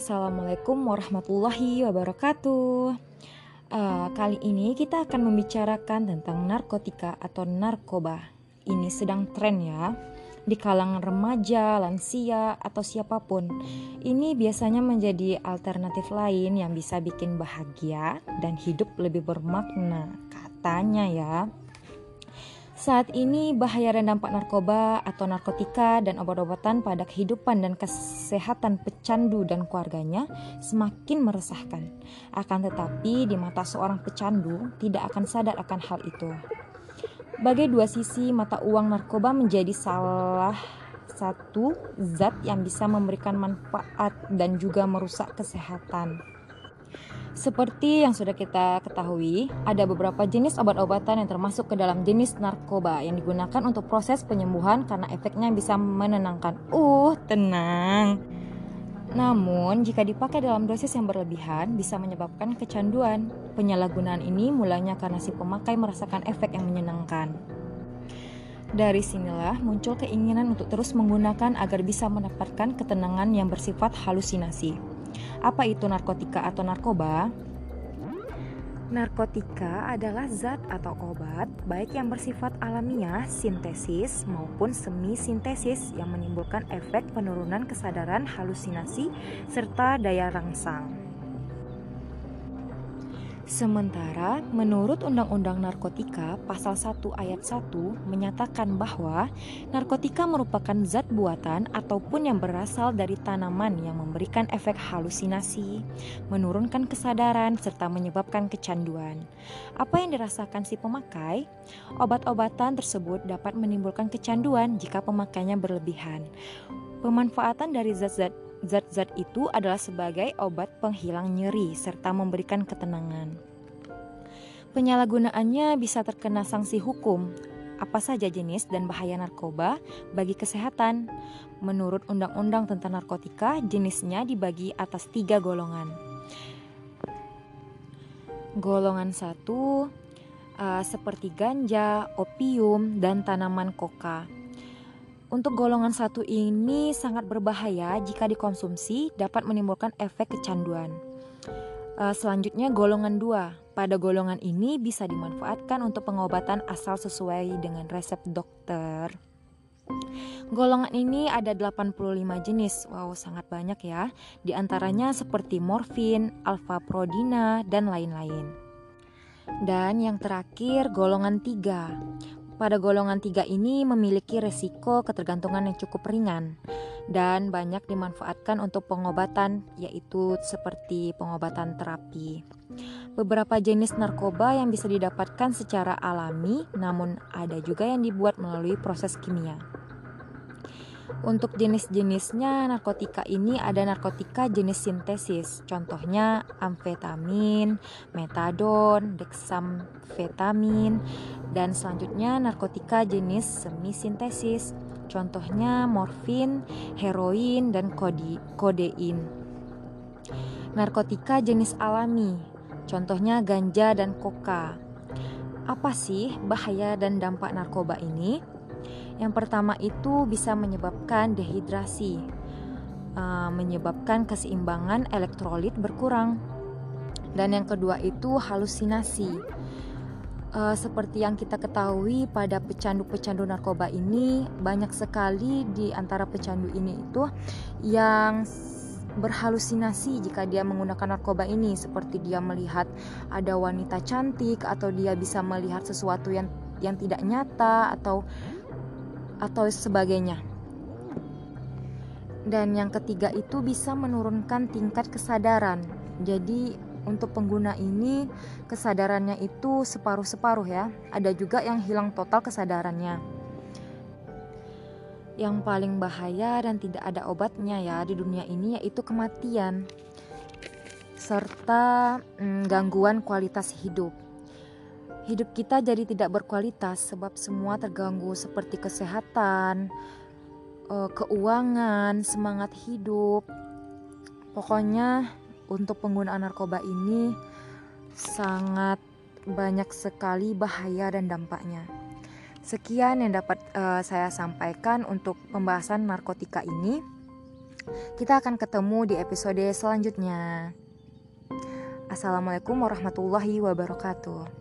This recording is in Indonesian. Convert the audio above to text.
Assalamualaikum warahmatullahi wabarakatuh. Uh, kali ini kita akan membicarakan tentang narkotika atau narkoba. Ini sedang tren ya di kalangan remaja, lansia, atau siapa pun. Ini biasanya menjadi alternatif lain yang bisa bikin bahagia dan hidup lebih bermakna, katanya ya. Saat ini bahaya dan dampak narkoba atau narkotika dan obat-obatan pada kehidupan dan kesehatan pecandu dan keluarganya semakin meresahkan. Akan tetapi di mata seorang pecandu tidak akan sadar akan hal itu. Bagai dua sisi mata uang narkoba menjadi salah satu zat yang bisa memberikan manfaat dan juga merusak kesehatan. Seperti yang sudah kita ketahui, ada beberapa jenis obat-obatan yang termasuk ke dalam jenis narkoba yang digunakan untuk proses penyembuhan karena efeknya bisa menenangkan. Uh, tenang. Namun, jika dipakai dalam dosis yang berlebihan, bisa menyebabkan kecanduan. Penyalahgunaan ini mulanya karena si pemakai merasakan efek yang menyenangkan. Dari sinilah muncul keinginan untuk terus menggunakan agar bisa mendapatkan ketenangan yang bersifat halusinasi. Apa itu narkotika atau narkoba? Narkotika adalah zat atau obat baik yang bersifat alamiah, sintesis maupun semi sintesis yang menimbulkan efek penurunan kesadaran, halusinasi serta daya rangsang. Sementara menurut Undang-Undang Narkotika pasal 1 ayat 1 menyatakan bahwa narkotika merupakan zat buatan ataupun yang berasal dari tanaman yang memberikan efek halusinasi, menurunkan kesadaran serta menyebabkan kecanduan. Apa yang dirasakan si pemakai? Obat-obatan tersebut dapat menimbulkan kecanduan jika pemakainya berlebihan. Pemanfaatan dari zat-zat Zat-zat itu adalah sebagai obat penghilang nyeri serta memberikan ketenangan. Penyalahgunaannya bisa terkena sanksi hukum. Apa saja jenis dan bahaya narkoba bagi kesehatan? Menurut Undang-Undang tentang Narkotika, jenisnya dibagi atas tiga golongan. Golongan satu uh, seperti ganja, opium, dan tanaman koka. Untuk golongan satu ini sangat berbahaya jika dikonsumsi dapat menimbulkan efek kecanduan. Uh, selanjutnya golongan dua. Pada golongan ini bisa dimanfaatkan untuk pengobatan asal sesuai dengan resep dokter. Golongan ini ada 85 jenis. Wow, sangat banyak ya. Di antaranya seperti morfin, alfa prodina, dan lain-lain. Dan yang terakhir golongan 3 pada golongan tiga ini memiliki resiko ketergantungan yang cukup ringan dan banyak dimanfaatkan untuk pengobatan, yaitu seperti pengobatan terapi. Beberapa jenis narkoba yang bisa didapatkan secara alami, namun ada juga yang dibuat melalui proses kimia. Untuk jenis-jenisnya narkotika ini ada narkotika jenis sintesis, contohnya amfetamin, metadon, dexamfetamin, dan selanjutnya narkotika jenis semi sintesis, contohnya morfin, heroin, dan kodein. Narkotika jenis alami, contohnya ganja dan koka. Apa sih bahaya dan dampak narkoba ini? Yang pertama itu bisa menyebabkan dehidrasi, uh, menyebabkan keseimbangan elektrolit berkurang. Dan yang kedua itu halusinasi. Uh, seperti yang kita ketahui pada pecandu-pecandu narkoba ini banyak sekali di antara pecandu ini itu yang berhalusinasi jika dia menggunakan narkoba ini seperti dia melihat ada wanita cantik atau dia bisa melihat sesuatu yang yang tidak nyata atau atau sebagainya. Dan yang ketiga itu bisa menurunkan tingkat kesadaran. Jadi untuk pengguna ini kesadarannya itu separuh-separuh ya. Ada juga yang hilang total kesadarannya. Yang paling bahaya dan tidak ada obatnya ya di dunia ini yaitu kematian serta mm, gangguan kualitas hidup. Hidup kita jadi tidak berkualitas sebab semua terganggu seperti kesehatan, eh, keuangan, semangat hidup. Pokoknya untuk penggunaan narkoba ini sangat banyak sekali bahaya dan dampaknya. Sekian yang dapat uh, saya sampaikan untuk pembahasan narkotika ini. Kita akan ketemu di episode selanjutnya. Assalamualaikum warahmatullahi wabarakatuh.